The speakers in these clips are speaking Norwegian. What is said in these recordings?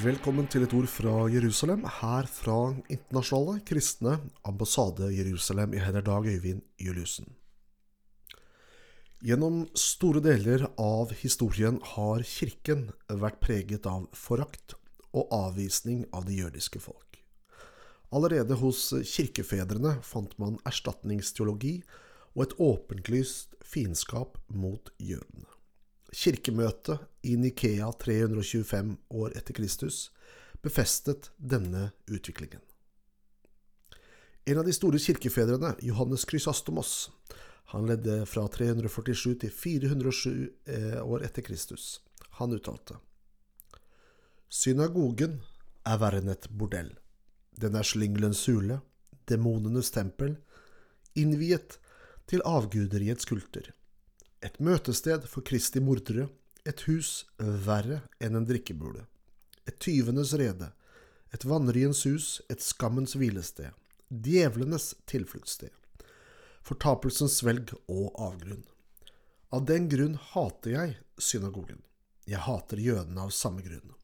Velkommen til et ord fra Jerusalem, her fra Internasjonale kristne ambassade Jerusalem i heter Dag Øyvind Juliussen. Gjennom store deler av historien har kirken vært preget av forakt og avvisning av det jødiske folk. Allerede hos kirkefedrene fant man erstatningsteologi og et åpenlyst fiendskap mot jødene. Kirkemøtet i Nikea 325 år etter Kristus befestet denne utviklingen. En av de store kirkefedrene, Johannes Krysastomos, han ledde fra 347 til 407 eh, år etter Kristus. Han uttalte Synagogen er verre enn et bordell. Den er slyngelens hule, demonenes tempel, innviet til avguder i et møtested for Kristi mordere, et hus verre enn en drikkebule, et tyvenes rede, et vanryens hus, et skammens hvilested, djevlenes tilfluktssted, fortapelsens svelg og avgrunn. Av den grunn hater jeg synagogen. Jeg hater jødene av samme grunn.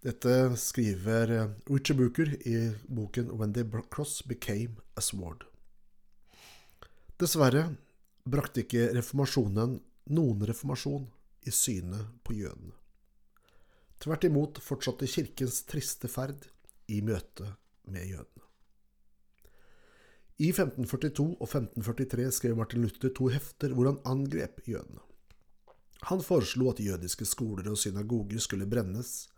Dette skriver Richard Booker i boken When the Cross Became a Sword. Dessverre brakte ikke reformasjonen noen reformasjon i synet på jødene. Tvert imot fortsatte kirkens triste ferd i møte med jødene. I 1542 og 1543 skrev Martin Luther to hefter hvor han angrep jødene. Han foreslo at jødiske skoler og synagoger skulle brennes,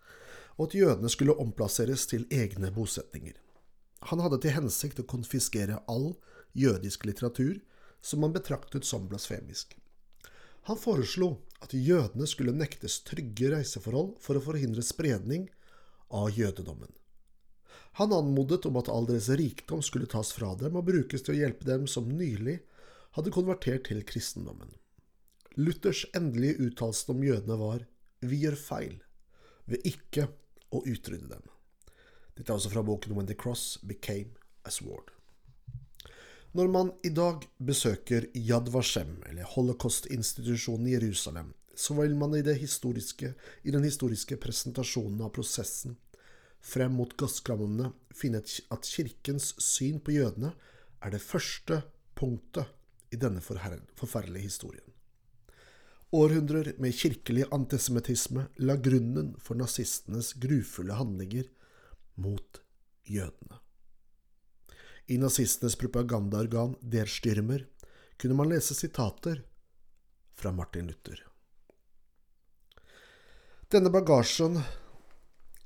og at jødene skulle omplasseres til egne bosetninger. Han hadde til hensikt å konfiskere all jødisk litteratur som han betraktet som blasfemisk. Han foreslo at jødene skulle nektes trygge reiseforhold for å forhindre spredning av jødedommen. Han anmodet om at all deres rikdom skulle tas fra dem og brukes til å hjelpe dem som nylig hadde konvertert til kristendommen. Luthers endelige uttalelse om jødene var vi gjør feil ved ikke å utrydde dem. Dette er også fra boken When the Cross Became a Sword. Når man i dag besøker Yad Vashem, eller holocaustinstitusjonen i Jerusalem, så vil man i, i, den historiske presentasjonen av prosessen frem mot gasskrammene finne at kirkens syn på jødene er det første punktet i denne forferdelige historien. Århundrer med kirkelig antisemittisme la grunnen for nazistenes grufulle handlinger mot jødene. I nazistenes propagandaorgan Der Styrmer kunne man lese sitater fra Martin Luther. Denne bagasjen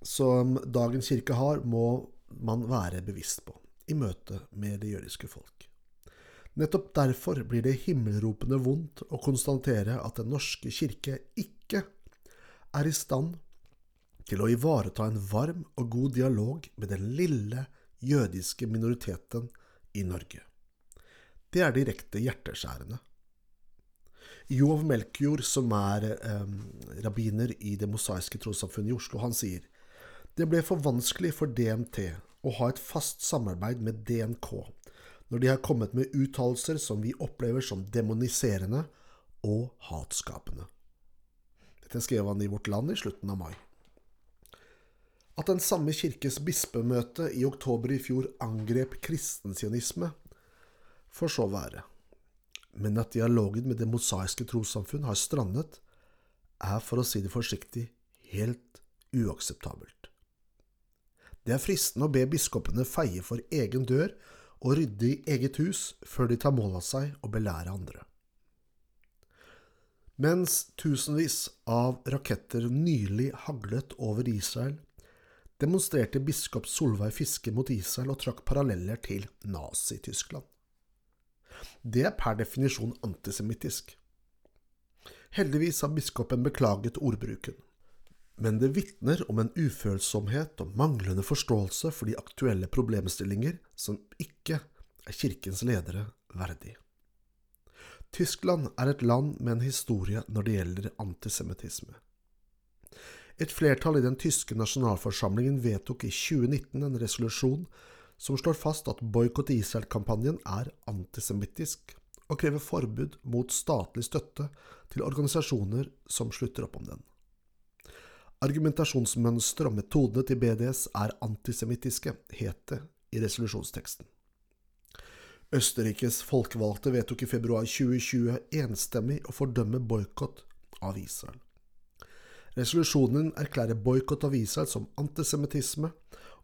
som dagens kirke har, må man være bevisst på i møte med det jødiske folk. Nettopp derfor blir det himmelropende vondt å konstatere at Den norske kirke ikke er i stand til å ivareta en varm og god dialog med den lille jødiske minoriteten i Norge. Det er direkte hjerteskjærende. Jov Melkjord, som er eh, rabbiner i Det mosaiske trossamfunnet i Oslo, han sier det ble for vanskelig for DMT å ha et fast samarbeid med DNK når de har kommet med uttalelser som vi opplever som demoniserende og hatskapende. Dette skrev han i Vårt Land i slutten av mai. At den samme kirkes bispemøte i oktober i fjor angrep kristensionisme, får så være. Men at dialogen med Det mosaiske trossamfunn har strandet, er for å si det forsiktig helt uakseptabelt. Det er fristende å be biskopene feie for egen dør og rydde i eget hus før de tar mål av seg å belære andre. Mens tusenvis av raketter nylig haglet over Israel, demonstrerte biskop Solveig Fiske mot Israel og trakk paralleller til Nazi-Tyskland. Det er per definisjon antisemittisk. Heldigvis har biskopen beklaget ordbruken, men det vitner om en ufølsomhet og manglende forståelse for de aktuelle problemstillinger som ikke er kirkens ledere verdig. Tyskland er et land med en historie når det gjelder antisemittisme. Et flertall i den tyske nasjonalforsamlingen vedtok i 2019 en resolusjon som slår fast at Boikott Israel-kampanjen er antisemittisk, og krever forbud mot statlig støtte til organisasjoner som slutter opp om den. Argumentasjonsmønsteret og metodene til BDS er antisemittiske, het det i resolusjonsteksten. Østerrikes folkevalgte vedtok i februar 2020 enstemmig å fordømme boikott av Israel. Resolusjonen erklærer boikott av Israel som antisemittisme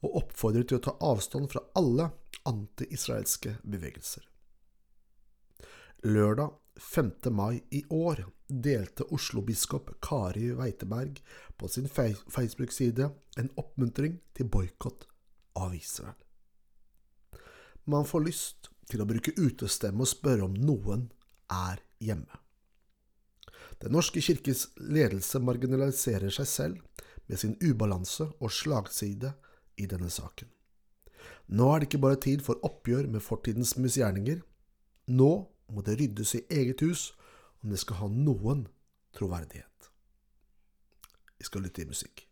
og oppfordrer til å ta avstand fra alle anti-israelske bevegelser. Lørdag 5. mai i år delte Oslo-biskop Kari Weiteberg på sin Facebook-side en oppmuntring til boikott av Israel. Man får lyst til å bruke utestemme og spørre om noen er hjemme. Den norske kirkes ledelse marginaliserer seg selv med sin ubalanse og slagside i denne saken. Nå er det ikke bare tid for oppgjør med fortidens misgjerninger. Nå må det ryddes i eget hus om det skal ha noen troverdighet. Vi skal lytte i musikk.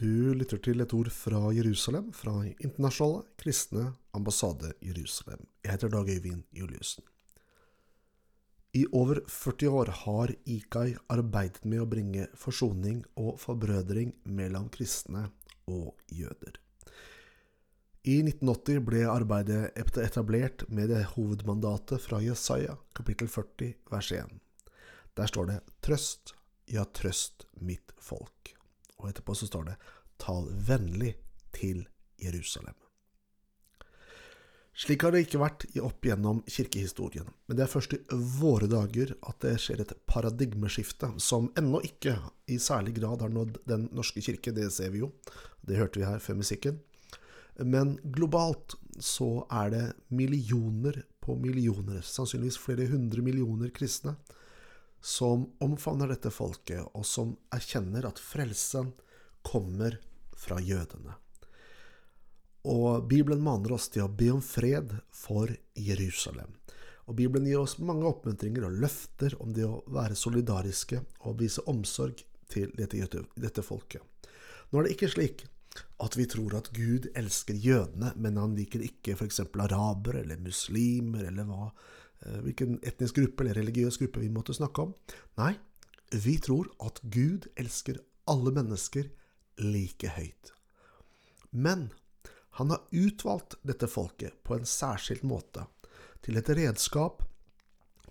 Du lytter til et ord fra Jerusalem, fra Internasjonale kristne ambassade Jerusalem. Jeg heter Dag Øyvind Juliussen. I over 40 år har IKAI arbeidet med å bringe forsoning og forbrødring mellom kristne og jøder. I 1980 ble arbeidet etablert med det hovedmandatet fra Jesaja, kapittel 40, vers 1. Der står det 'Trøst, ja, trøst mitt folk'. Og etterpå så står det 'Tal vennlig til Jerusalem'. Slik har det ikke vært opp gjennom kirkehistorien, men det er først i våre dager at det skjer et paradigmeskifte som ennå ikke i særlig grad har nådd Den norske kirke, det ser vi jo, det hørte vi her før musikken. Men globalt så er det millioner på millioner, sannsynligvis flere hundre millioner kristne, som omfavner dette folket, og som erkjenner at frelsen kommer fra jødene. Og Bibelen maner oss til å be om fred for Jerusalem. Og Bibelen gir oss mange oppmuntringer og løfter om det å være solidariske og vise omsorg til dette, folket. Nå er det ikke slik at vi tror at Gud elsker jødene, men han liker ikke f.eks. arabere eller muslimer eller hva, hvilken etnisk gruppe eller religiøs gruppe vi måtte snakke om. Nei, vi tror at Gud elsker alle mennesker like høyt. Men han har utvalgt dette folket på en særskilt måte, til et redskap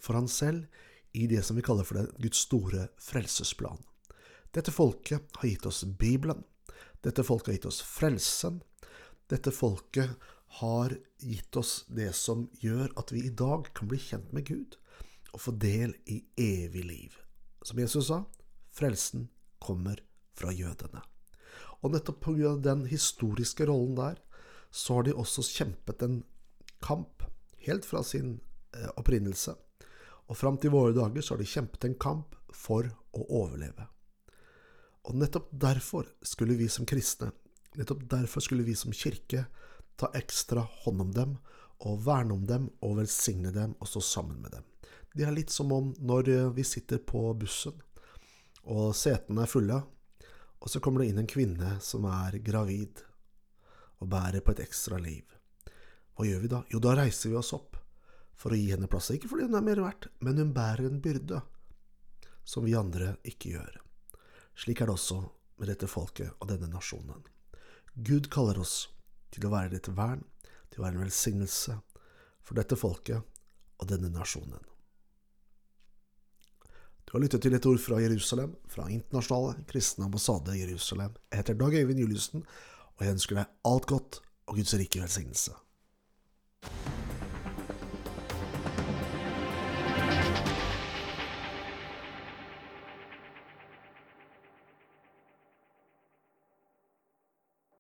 for han selv i det som vi kaller for Guds store frelsesplan. Dette folket har gitt oss Bibelen, dette folket har gitt oss frelsen. Dette folket har gitt oss det som gjør at vi i dag kan bli kjent med Gud og få del i evig liv. Som Jesus sa, frelsen kommer fra jødene. Og nettopp pga. den historiske rollen der, så har de også kjempet en kamp, helt fra sin eh, opprinnelse. Og fram til våre dager så har de kjempet en kamp for å overleve. Og nettopp derfor skulle vi som kristne, nettopp derfor skulle vi som kirke ta ekstra hånd om dem og verne om dem og velsigne dem og stå sammen med dem. Det er litt som om når vi sitter på bussen, og setene er fulle, og så kommer det inn en kvinne som er gravid og bærer på et ekstra liv. Hva gjør vi da? Jo, da reiser vi oss opp for å gi henne plass. Ikke fordi hun er mer verdt, men hun bærer en byrde som vi andre ikke gjør. Slik er det også med dette folket og denne nasjonen. Gud kaller oss til å være ditt vern, til å være en velsignelse for dette folket og denne nasjonen. Du har lyttet til et ord fra Jerusalem, fra Internasjonale kristne ambassade Jerusalem. Jeg heter Dag Øyvind Juliussen, og jeg ønsker deg alt godt og Guds rike velsignelse.